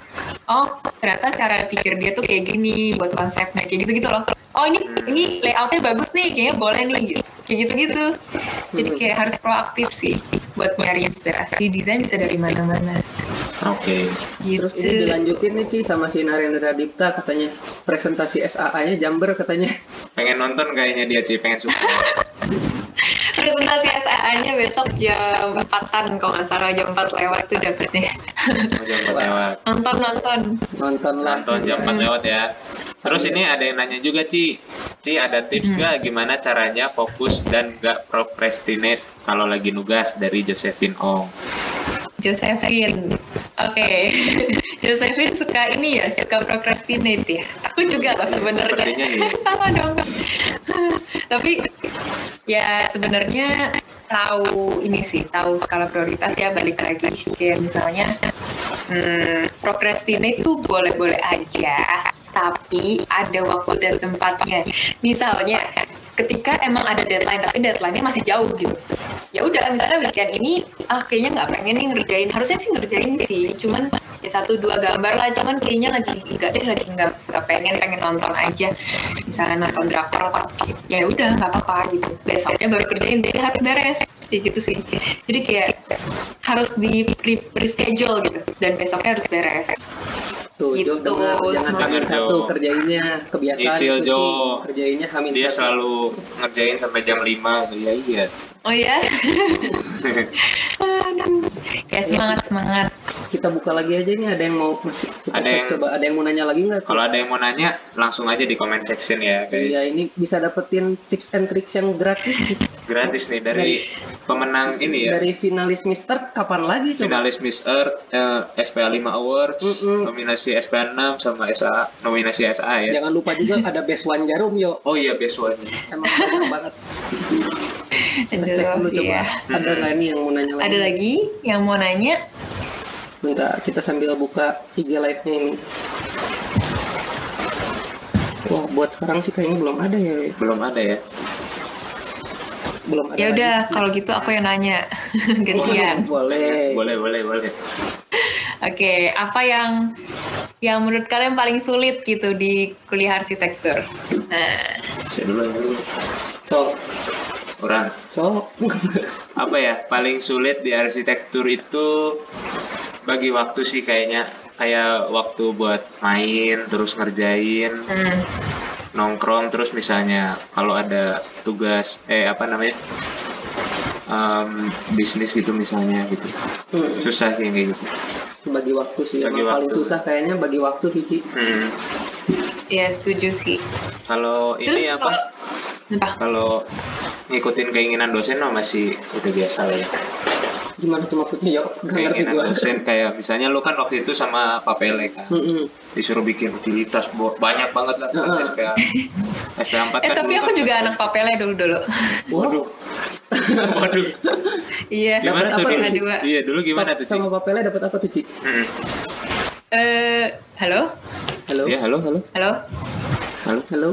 oh ternyata cara pikir dia tuh kayak gini buat konsepnya kayak gitu gitu loh. Oh ini ini layoutnya bagus nih kayaknya boleh nih gitu. Kayak gitu gitu jadi kayak harus proaktif sih buat nyari inspirasi desain bisa dari mana-mana oke. Gitu Terus ini dilanjutin nih Ci sama si Narendra Dipta katanya. Presentasi SAA-nya Jember katanya. pengen nonton kayaknya dia Ci pengen suka. [laughs] Presentasi SAA-nya besok jam 4-an kalau nggak salah jam 4 lewat tuh dapetnya. Mau jam empat lewat. [laughs] Nonton nonton. Nonton lah. nonton jam 4 lewat ya. Terus ini ada yang nanya juga Ci. Ci ada tips nggak gimana caranya fokus dan nggak procrastinate kalau lagi nugas dari Josephine Ong. Josephine. Oke. [laughs] Josephine suka ini ya suka procrastinate ya. Aku juga loh sebenarnya. Iya. [laughs] sama dong. Tapi ya sebenarnya tahu ini sih tahu skala prioritas ya balik lagi. Kayak misalnya hmm, procrastinate itu boleh-boleh aja. Tapi ada waktu dan tempatnya. Misalnya ketika emang ada deadline tapi deadline-nya masih jauh gitu ya udah misalnya weekend ini ah kayaknya nggak pengen nih ngerjain. Harusnya sih ngerjain sih cuman ya satu dua gambar lah cuman kayaknya lagi enggak deh lagi nggak nggak pengen pengen nonton aja. Misalnya nonton drakor atau ya udah nggak apa-apa gitu. Besoknya baru kerjain jadi harus beres. Kayak gitu sih. Jadi kayak harus di re- reschedule gitu dan besoknya harus beres Tuh, Gitu, Jo, dengar. jangan semangat. hamin satu kerjainnya kebiasaan Nyicil, itu, Ci. Jo. kerjainnya hamin Dia satu. selalu ngerjain sampai jam 5 ya iya. oh ya [laughs] Ya semangat semangat kita buka lagi aja nih ada yang mau masih kita Ada yang- coba ada yang mau nanya lagi nggak? Kalau ada yang mau nanya langsung aja di comment section ya guys. Iya ini bisa dapetin tips and tricks yang gratis Gratis nih dari pemenang ini ya. dari finalis Mister kapan lagi coba? Finalis Miss Earth, eh, SPA 5 Awards, Mm-mm. nominasi SPA 6 sama SA, nominasi SA ya. Jangan lupa juga ada best one jarum yo. Oh iya best one. Emang banget. Cek dulu coba. iya. Ada nggak nih yang mau nanya lagi? ada lagi yang mau nanya Bentar, kita sambil buka IG live-nya ini. Wah, buat sekarang sih kayaknya belum ada ya. Belum ada ya. Belum ada. ya udah kalau gitu aku yang nanya [laughs] gantian Boleh. Boleh boleh boleh. Oke, apa yang yang menurut kalian paling sulit gitu di kuliah arsitektur? Nah, Saya dulu dulu. So, Orang so. [laughs] apa ya paling sulit di arsitektur itu bagi waktu sih kayaknya kayak waktu buat main terus ngerjain hmm, nongkrong terus misalnya kalau ada tugas eh apa namanya em, bisnis gitu misalnya gitu Hmm, susah sih kayak gitu bagi waktu sih. Bagi Emang paling waktu. susah kayaknya bagi waktu sih, Ci. Hmm. ya setuju sih. kalau ini apa apa? kalau ngikutin keinginan dosen mah masih udah biasa lah ya Gimana tuh maksudnya? Ya, ngerti keinginan gua. dosen kayak misalnya lu kan waktu itu sama Pak Pele kan Mm-mm. disuruh bikin utilitas bo- banyak banget lah kan Heeh. SPA SPA 4 Eh kan tapi dulu aku kan- juga anak papelnya dulu dulu. waduh waduh Iya. gimana Dapat apa? Setengah dua. iya dulu gimana tuh sih Sama Pak Pele dapat apa tuh, Ci? Hmm. Eh, halo, Halo? ya halo halo halo. Halo Halo?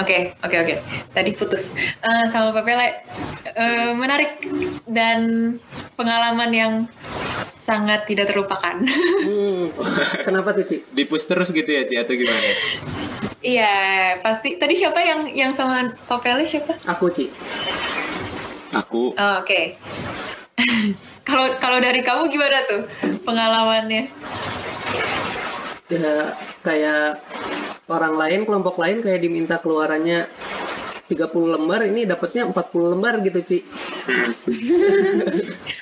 Oke, oke, oke. Tadi putus Eh, sama papele. Eh, menarik dan pengalaman yang sangat tidak terlupakan. [laughs] Hmm. Kenapa tuh, Ci? di push terus gitu ya Ci atau gimana Iya, pasti. Tadi siapa yang yang sama papele siapa? Aku, Ci. aku Oh, Oke. [laughs] Kalau kalau dari kamu gimana tuh pengalamannya? ya kayak orang lain kelompok lain kayak diminta keluarannya 30 lembar ini dapatnya 40 lembar gitu Ci [laughs]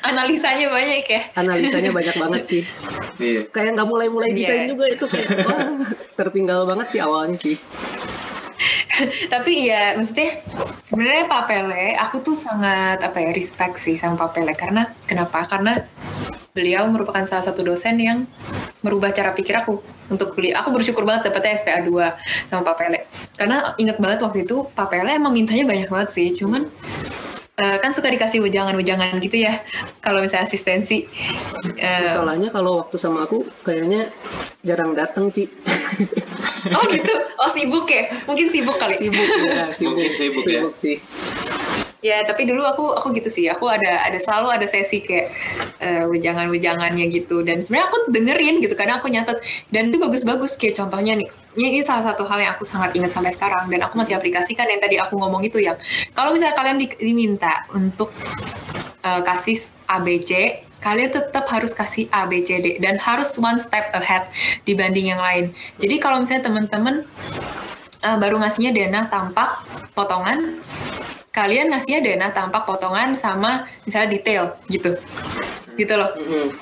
Analisanya banyak ya. analisanya banyak banget sih iya kayak nggak mulai-mulai Iya. desain juga itu kayak [laughs] wah tertinggal banget sih awalnya sih Tapi iya, maksudnya sebenarnya Pak Pele, aku tuh sangat apa ya respect sih sama Pak Pele karena kenapa? Karena beliau merupakan salah satu dosen yang merubah cara pikir aku untuk kuliah. Aku bersyukur banget dapetnya SPA 2 sama Pak Pele. Karena inget banget waktu itu Pak Pele emang mintanya banyak banget sih, cuman eh, kan suka dikasih wejangan-wejangan gitu ya kalau misalnya asistensi. Eh, masalahnya kalau waktu sama aku kayaknya jarang datang Ci [laughs] oh gitu, oh sibuk ya? Mungkin sibuk kali. sibuk ya sibuk Mungkin sibuk ya. sih Ya, tapi dulu aku aku gitu sih. Aku ada ada selalu ada sesi kayak eh, wejangan-wejangannya gitu. Dan sebenarnya aku dengerin gitu karena aku nyatet dan itu bagus-bagus kayak contohnya nih. Ini, salah satu hal yang aku sangat ingat sampai sekarang dan aku masih aplikasikan yang tadi aku ngomong itu yang kalau misalnya kalian di- diminta untuk eh, kasih ABC, kalian tetap harus kasih A, B, C, D dan harus one step ahead dibanding yang lain. Jadi kalau misalnya teman-teman eh, baru ngasihnya denah tampak potongan, kalian ngasihnya denah tampak potongan sama misalnya detail gitu. Gitu loh.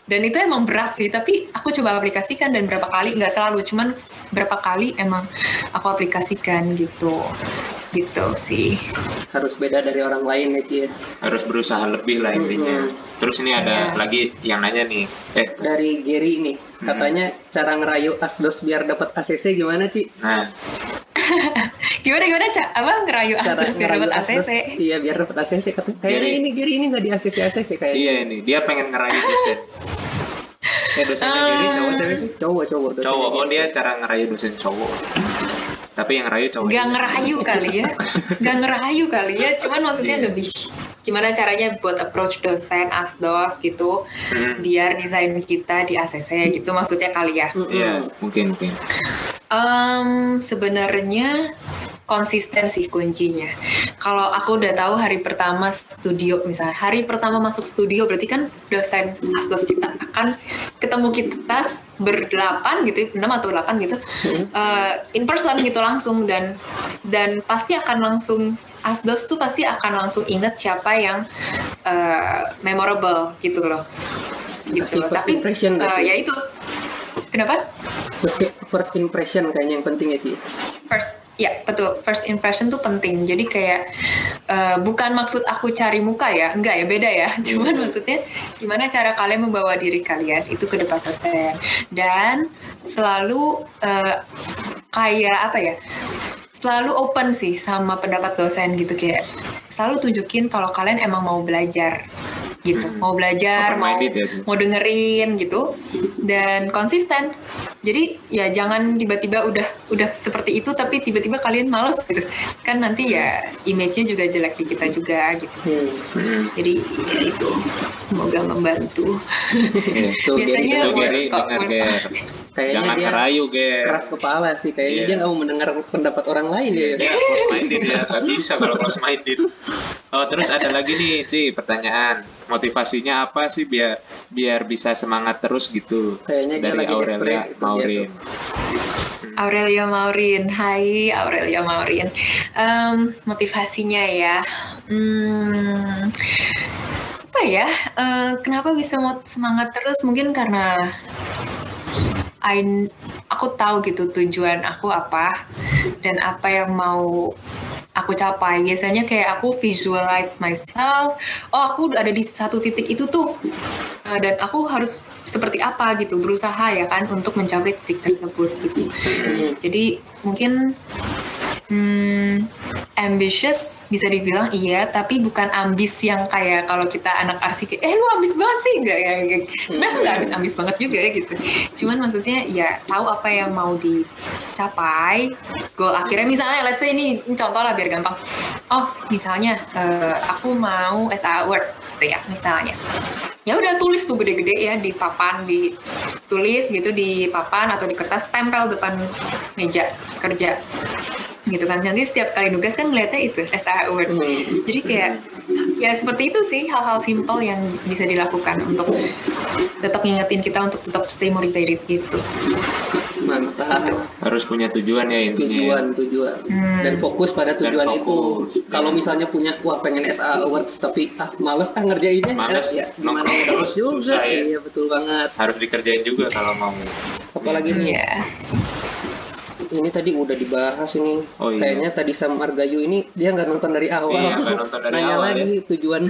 Dan itu emang berat sih, tapi aku coba aplikasikan dan berapa kali, nggak selalu, cuman berapa kali emang aku aplikasikan gitu. Gitu sih. harus beda dari orang lain ya Ci ya. harus berusaha lebih lah intinya Mm-mm. terus ini ada Iya. lagi yang nanya nih eh dari Gary nih Hmm. katanya cara ngerayu asdos biar dapat ACC gimana Ci nah [laughs] Gimana gimana? Cak? Apa ngerayu Astus biar dapat ACC? iya biar dapat ACC kayaknya Gary. ini Gary ini nggak di ACC ACC kayaknya. Iya ini. Dia pengen ngerayu dosen. Eh dosennya Ah. Gary cowok cewek sih. Cowok cowok cowok. oh dia cara ngerayu dosen cowok. Tapi yang ngerayu cowok Gak ngerayu kali ya, [laughs] gak ngerayu kali ya, cuman maksudnya Iya. lebih gimana caranya buat approach dosen asdos gitu Hmm. biar desain kita di ACC gitu maksudnya kali ya. Mm-mm. Iya, mungkin mungkin. Em, sebenarnya konsisten sih kuncinya. Kalau aku udah tahu hari pertama studio, misalnya hari pertama masuk studio, berarti kan dosen asdos kita akan ketemu kita berdelapan gitu, enam atau delapan gitu, eh, in person gitu langsung dan dan pasti akan langsung asdos tuh pasti akan langsung inget siapa yang eh, memorable gitu loh. Gitu. First Tapi impression berarti. ya itu. Kenapa? First, first impression kayaknya yang penting ya Ci. First, ya betul. First impression tuh penting. Jadi kayak eh, bukan maksud aku cari muka ya, enggak ya beda ya. [laughs] Cuman maksudnya gimana cara kalian membawa diri kalian itu ke depan dosen dan selalu eh, kayak apa ya? Selalu open sih sama pendapat dosen gitu kayak selalu tunjukin kalau kalian emang mau belajar gitu, Hmm. mau belajar, mau ya, Bu. mau dengerin gitu dan konsisten. Jadi ya jangan tiba-tiba udah udah seperti itu tapi tiba-tiba kalian males gitu. Kan nanti ya image-nya juga jelek di kita juga gitu sih. Hmm. Jadi ya itu semoga membantu. [laughs] Biasanya Itu Kayaknya Jangan dia kerayu Ger. keras kepala sih. Kayaknya Iya. dia nggak mau mendengar pendapat orang lain ya. Dia close minded ya, nggak bisa kalau close minded. Oh terus ada lagi nih Ci pertanyaan motivasinya apa sih biar biar bisa semangat terus gitu Kayaknya dia dari lagi Aurelia Maurin. Aurelia Maurin, hai Aurelia Maurin. Em, motivasinya ya, hmm, apa ya? Eh, kenapa bisa mau semangat terus? Mungkin karena I, aku tahu gitu tujuan aku apa dan apa yang mau aku capai. Biasanya kayak aku visualize myself. Oh, aku ada di satu titik itu tuh, Eh, dan aku harus seperti apa gitu, berusaha ya kan untuk mencapai titik tersebut gitu. Jadi mungkin hmm, ambitious bisa dibilang iya, tapi bukan ambis yang kayak kalau kita anak arsik, eh lu ambis banget sih enggak ya? Sebenarnya nggak ambis ambis banget juga ya gitu. Cuman maksudnya ya tahu apa yang mau dicapai, goal akhirnya misalnya let's say ini, ini contoh lah biar gampang. Oh misalnya eh, aku mau SA Award gitu ya misalnya ya udah tulis tuh gede-gede ya di papan ditulis gitu di papan atau di kertas tempel depan meja kerja gitu kan nanti setiap kali nugas kan ngeliatnya itu SA Award Hmm. jadi kayak ya seperti itu sih hal-hal simple yang bisa dilakukan untuk tetap ngingetin kita untuk tetap stay motivated gitu Mantap. Harus punya tujuan ya intinya. ya. Tujuan, tujuan. Hmm. Dan fokus pada Dan tujuan itu. fokus. Kalau misalnya punya wah pengen SA Awards tapi ah males ah ngerjainnya. Males, eh, ya gimana ya terus juga. susah ya. Iya betul banget. Harus dikerjain juga kalau mau. Apalagi nih Iya ini tadi udah dibahas ini. Oh, iya. Kayaknya tadi Sam Argayu ini dia nggak nonton dari awal. Iya, nonton dari Nanya awal, ya. lagi tujuan.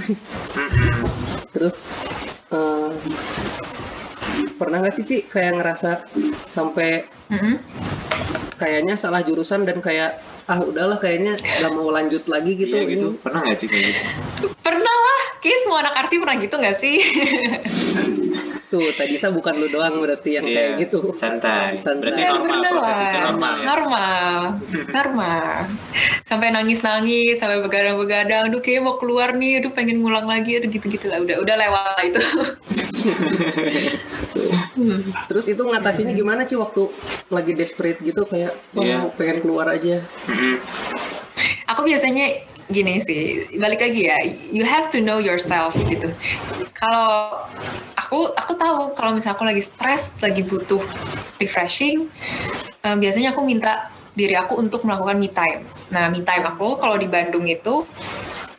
Terus eh, pernah nggak sih Ci kayak ngerasa sampai kayaknya salah jurusan dan kayak ah udahlah kayaknya nggak mau lanjut lagi gitu. Iya gitu. Ini Pernah nggak sih kayak gitu? pernah lah kayak semua anak arsi pernah gitu nggak sih [laughs] Tuh tadi saya bukan lu doang berarti yang kayak Iya, gitu. Santai. Santai. Berarti Ya, normal proses lah. itu normal ya. Normal. Normal. Sampai nangis-nangis, sampai begadang-begadang. Aduh, kayak mau keluar nih. Aduh, pengen ngulang lagi. Aduh, gitu-gitu lah. Udah, udah lewat lah itu. Hmm. [laughs] Terus itu ngatasinnya gimana sih waktu lagi desperate gitu kayak oh, Iya. pengen keluar aja. Mm-mm. Aku biasanya gini sih, balik lagi ya. You have to know yourself gitu. Kalau aku aku tahu kalau misalnya aku lagi stres, lagi butuh refreshing, eh, biasanya aku minta diri aku untuk melakukan me time. Nah, me time aku kalau di Bandung itu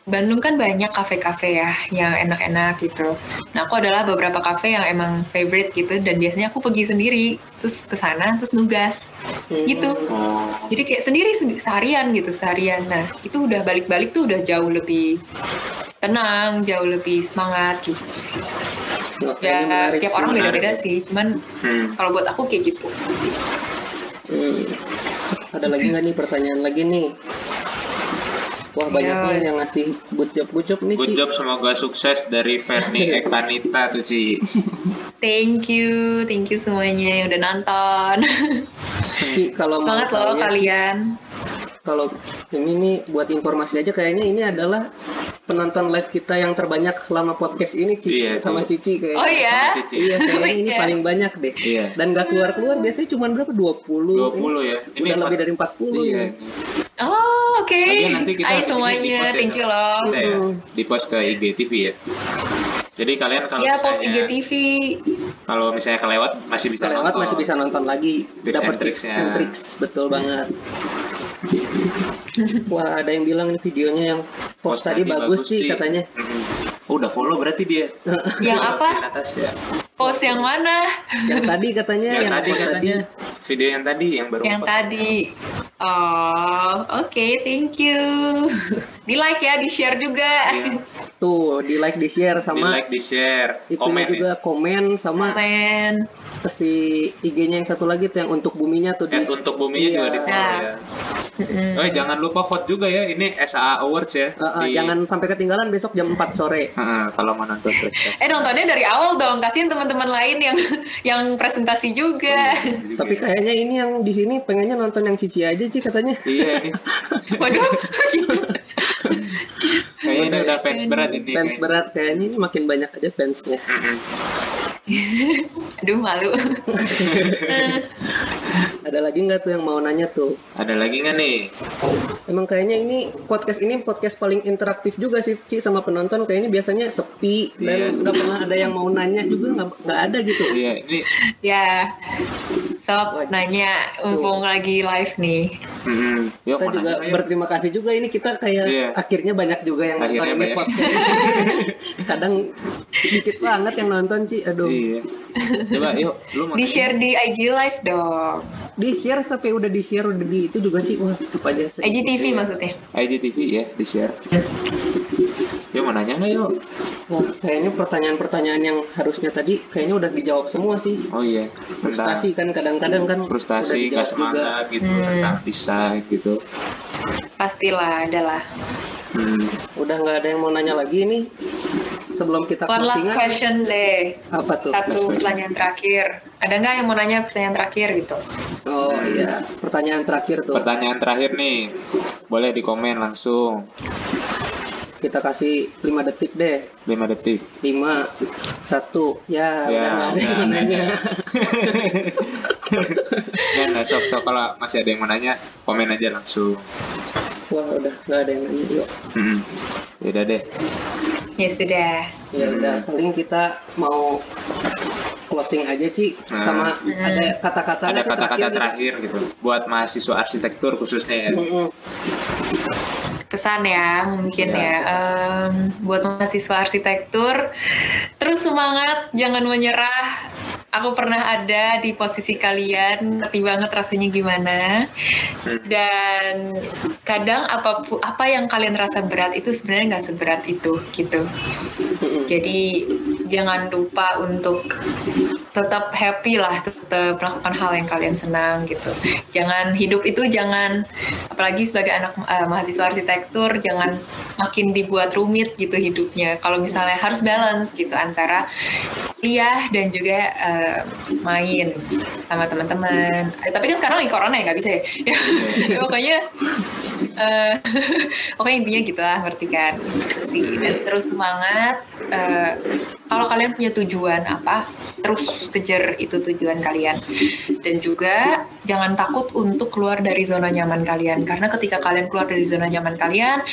Bandung kan banyak kafe-kafe ya yang enak-enak gitu. Nah, aku adalah beberapa kafe yang emang favorite gitu dan biasanya aku pergi sendiri terus ke sana terus nugas Hmm. gitu. Jadi kayak sendiri se- seharian gitu, seharian. Nah, itu udah balik-balik tuh udah jauh lebih tenang, jauh lebih semangat gitu sih. Wah, Ya, menarik tiap orang beda-beda sih. Cuman Hmm. kalau buat aku kayak gitu. Hmm. Ada lagi nggak nih pertanyaan lagi nih? Wah banyak Ya. nih yang ngasih good job good job nih Good Ci. job, semoga sukses dari Verni [laughs] Ekanita tuh Ci. Thank you, thank you semuanya yang udah nonton. Ci, kalau mau Semangat loh kalian. Kalau ini nih buat informasi aja kayaknya ini adalah penonton live kita yang terbanyak selama podcast ini Ci Iya, sama tuh. Cici kayak Oh iya. Cici. Iya kayaknya Oh ini iya. paling banyak deh. Iya. Dan gak keluar-keluar biasanya cuma berapa? 20. 20 ya. Ini udah lebih dari 40 Iya. ya. Oh, oke. Nanti kita Hai ini semuanya, ya, thank you loh. Ya, di post ke IGTV ya. Jadi kalian kalau Ya, post misalnya IGTV. kalau misalnya kelewat masih bisa Bisa lewat nonton. masih bisa nonton lagi. Dapat tips and tricks. Betul banget. Wah, ada yang bilang nih videonya yang post, tadi, bagus sih katanya. Oh, udah follow berarti dia. [laughs] Yang apa? Di atas ya. Post yang mana? yang tadi katanya Yang yang, tadi post katanya video yang tadi yang baru Yang post. tadi. Oh, oke, thank you. [laughs] Di like ya, di share juga. Iya. Tuh, di like, di share Di sama like, di share, itunya komen juga ya. komen sama Men. Si IG-nya yang satu lagi tuh yang untuk buminya tuh di At untuk buminya Iya. juga di follow ya. Oh, jangan lupa vote juga ya. Ini SAA Awards ya. Uh, uh, Di- jangan sampai ketinggalan besok jam 4 sore. Heeh, kalau mau nonton. Eh nontonnya dari awal dong, kasihin teman-teman lain yang yang presentasi juga. Tapi kayaknya ini yang di sini pengennya nonton yang Cici aja sih katanya. iya ini. Waduh, Kayaknya ini udah fans berat ini. Fans berat kayaknya ini makin banyak aja fansnya. Aduh malu. [laughs] Ada lagi nggak tuh yang mau nanya tuh? Ada lagi nggak nih? Emang kayaknya ini podcast ini podcast paling interaktif juga sih Ci sama penonton. Kayaknya biasanya sepi Iya, dan nggak pernah ada yang mau nanya juga nggak ada gitu. Iya, ini ya, sok nanya, mumpung lagi live nih. mm-mm. Yuk, Kita juga nanya, berterima kasih juga ini kita kayak Iya. akhirnya banyak juga yang nonton Akhirnya ini banyak. podcast. [laughs] Kadang dikit banget yang nonton Ci. Aduh. Iya. Coba yuk, lu Di share di IG live dong. Di share sampai udah di share udah di itu juga Ci. Wah, apa aja sih. IGTV maksudnya. IGTV ya, di share. Yuk mau nanya nggak yuk? Wah, kayaknya pertanyaan-pertanyaan yang harusnya tadi kayaknya udah dijawab semua sih. Oh iya, Frustasi kan kadang-kadang kan frustasi, nggak semangat gitu, Hmm. tentang desain gitu. Pastilah, adalah. Hmm. Udah nggak ada yang mau nanya lagi nih. Sebelum kita One last question deh. apa tuh? Satu pertanyaan terakhir. Ada nggak yang mau nanya pertanyaan terakhir gitu? Oh iya, pertanyaan terakhir tuh. Pertanyaan terakhir nih, boleh di komen langsung Kita kasih 5 detik deh. 5 detik. 5 1 ya, Ya, udah ada yang nanya. Dan nah, sok sok kalau masih ada yang mau nanya, komen aja langsung. Wah, udah nggak ada yang nanya. Yuk. Hmm. Yaudah deh. Ya sudah. Ya udah, paling kita mau closing aja Ci Nah. sama ada kata-kata Ada kata-kata gitu? terakhir gitu buat mahasiswa arsitektur khususnya ya. Mm-mm. pesan ya mungkin Ya, ya Em, buat mahasiswa arsitektur terus semangat jangan menyerah aku pernah ada di posisi kalian ngerti banget rasanya gimana. Dan kadang apa pun apa yang kalian rasa berat itu sebenarnya nggak seberat itu gitu. Mm-mm. jadi jangan lupa untuk tetap happy lah, tetap melakukan hal yang kalian senang gitu. Jangan hidup itu jangan, apalagi sebagai anak eh, mahasiswa arsitektur, jangan makin dibuat rumit gitu hidupnya. Kalau misalnya harus balance gitu antara kuliah dan juga eh, main sama teman-teman. Eh, tapi kan sekarang lagi corona ya nggak bisa ya. Ya, [laughs] pokoknya eh [laughs] pokoknya intinya gitu lah ngerti kan sih terus semangat Eh, kalau kalian punya tujuan apa terus kejar itu tujuan kalian. Dan juga jangan takut untuk keluar dari zona nyaman kalian. Karena ketika kalian keluar dari zona nyaman kalian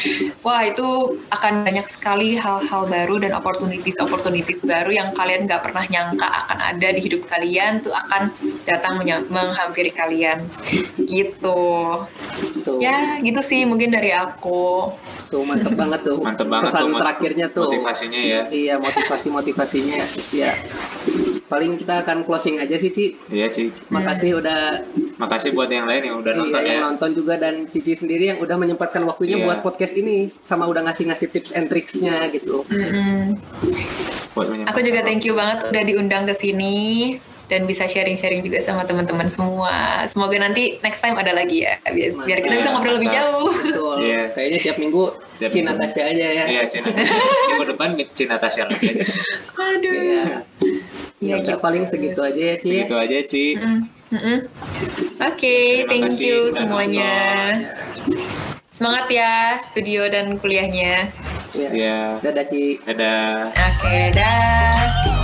wah itu akan banyak sekali hal-hal baru dan opportunities opportunities baru yang kalian nggak pernah nyangka akan ada di hidup kalian tuh akan datang menghampiri kalian. Gitu. Tuh, ya gitu sih mungkin dari aku. Tuh mantep banget tuh. Mantep banget Pesan tuh terakhirnya tuh. motivasinya ya. Iya, motivasi-motivasinya. Ya. Paling kita akan closing aja sih, Ci. Iya Ci. Makasih udah Makasih buat yang lain yang udah iya, nonton yang ya. nonton juga dan Cici sendiri yang udah menyempatkan waktunya Iya. buat podcast ini sama udah ngasih-ngasih tips and tricksnya gitu. Mm-mm. Buat menyempatkan Aku juga thank you banget udah diundang ke sini dan bisa sharing-sharing juga sama teman-teman semua. Semoga nanti next time ada lagi ya, biar, biar kita bisa ngobrol lebih jauh. Betul. Iya. Kayaknya tiap minggu Tiap Cina minggu. Tasya aja ya. Iya Cina. Minggu depan Cina Tasya lagi aja. [laughs] Aduh. Iya. Ya, Ya, udah gitu. paling segitu aja ya, Ci. ya. Segitu aja Ci. Mm, mm-mm. Oke, Terima thank kasih you udah semuanya. Ya. Semangat ya studio dan kuliahnya. Ya. Ya. Dadah Ci. Dadah. Oke, dah.